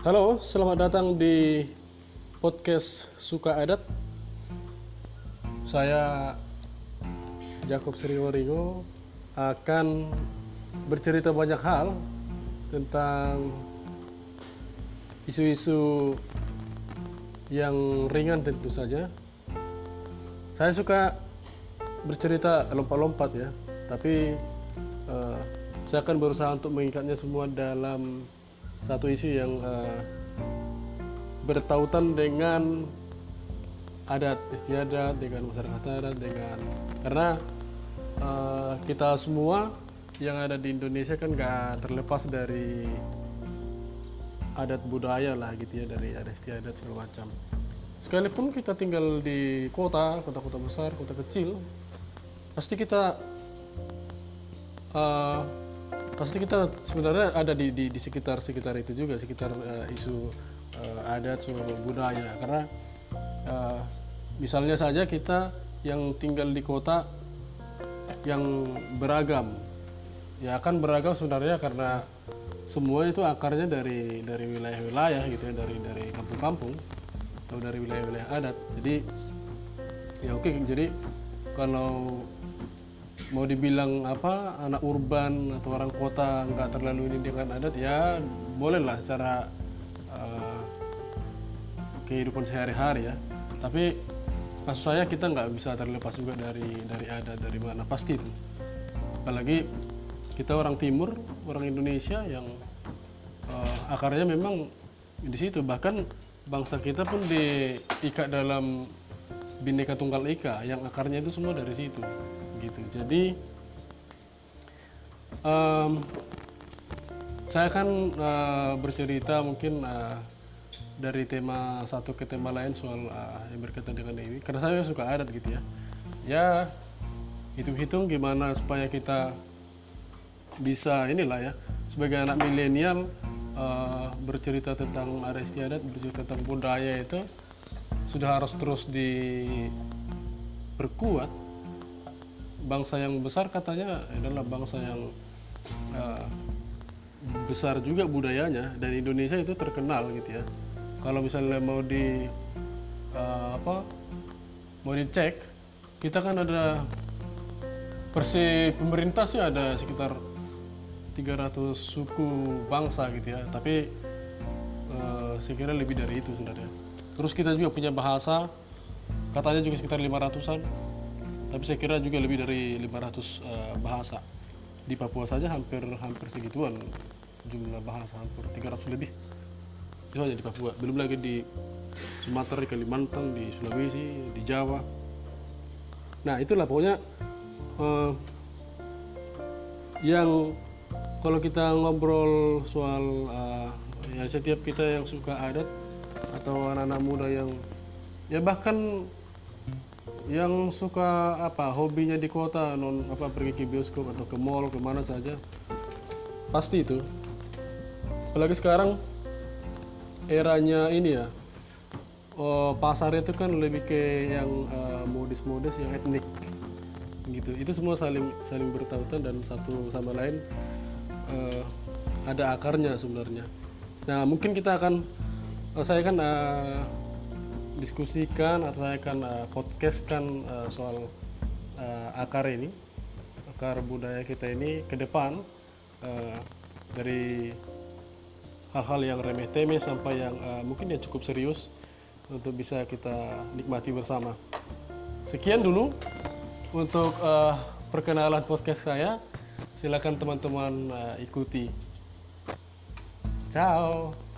Halo, selamat datang di podcast Suka Adat. Saya Jakob Sriwarigo akan bercerita banyak hal tentang isu-isu yang ringan tentu saja. Saya suka bercerita lompat-lompat ya, tapi uh, saya akan berusaha untuk mengikatnya semua dalam satu isu yang uh, bertautan dengan adat istiadat dengan masyarakat adat dengan karena uh, kita semua yang ada di Indonesia kan gak terlepas dari adat budaya lah gitu ya dari adat istiadat segala macam. Sekalipun kita tinggal di kota kota-kota besar kota kecil pasti kita uh, pasti kita sebenarnya ada di, di, di sekitar sekitar itu juga sekitar uh, isu uh, adat soal budaya. Karena uh, misalnya saja kita yang tinggal di kota yang beragam. Ya akan beragam sebenarnya karena semua itu akarnya dari dari wilayah-wilayah gitu ya dari dari kampung-kampung atau dari wilayah-wilayah adat. Jadi ya oke jadi kalau mau dibilang apa anak urban atau orang kota nggak terlalu ini dengan adat ya boleh lah secara uh, kehidupan sehari-hari ya. Tapi maksud saya kita nggak bisa terlepas juga dari dari adat dari mana pasti itu. Apalagi kita orang timur orang Indonesia yang uh, akarnya memang di situ. Bahkan bangsa kita pun diikat dalam bineka tunggal ika yang akarnya itu semua dari situ gitu. Jadi um, saya akan uh, bercerita mungkin uh, dari tema satu ke tema lain soal uh, yang berkaitan dengan ini karena saya suka adat gitu ya. Ya hitung-hitung gimana supaya kita bisa inilah ya sebagai anak milenial uh, bercerita tentang adat istiadat bercerita tentang budaya itu sudah harus terus diperkuat bangsa yang besar katanya adalah bangsa yang uh, besar juga budayanya dan Indonesia itu terkenal gitu ya. Kalau misalnya mau di uh, apa mau dicek kita kan ada versi pemerintah sih ada sekitar 300 suku bangsa gitu ya. Tapi uh, saya kira lebih dari itu sebenarnya terus kita juga punya bahasa katanya juga sekitar 500an tapi saya kira juga lebih dari 500 uh, eh, bahasa. Di Papua saja hampir hampir segituan jumlah bahasa hampir 300 lebih. Itu hanya di Papua. Belum lagi di Sumatera, di Kalimantan, di Sulawesi, di Jawa. Nah itulah pokoknya uh, yang kalau kita ngobrol soal uh, ya setiap kita yang suka adat atau anak-anak muda yang ya bahkan yang suka apa hobinya di kota non apa pergi ke bioskop atau ke mall ke mana saja pasti itu. Apalagi sekarang eranya ini ya oh, pasar itu kan lebih ke yang uh, modis-modis yang etnik gitu. Itu semua saling saling bertautan dan satu sama lain uh, ada akarnya sebenarnya. Nah mungkin kita akan saya kan uh, diskusikan atau saya akan uh, podcastkan uh, soal uh, akar ini akar budaya kita ini ke depan uh, dari hal-hal yang remeh temeh sampai yang uh, mungkin ya cukup serius untuk bisa kita nikmati bersama. Sekian dulu untuk uh, perkenalan podcast saya. Silakan teman-teman uh, ikuti. Ciao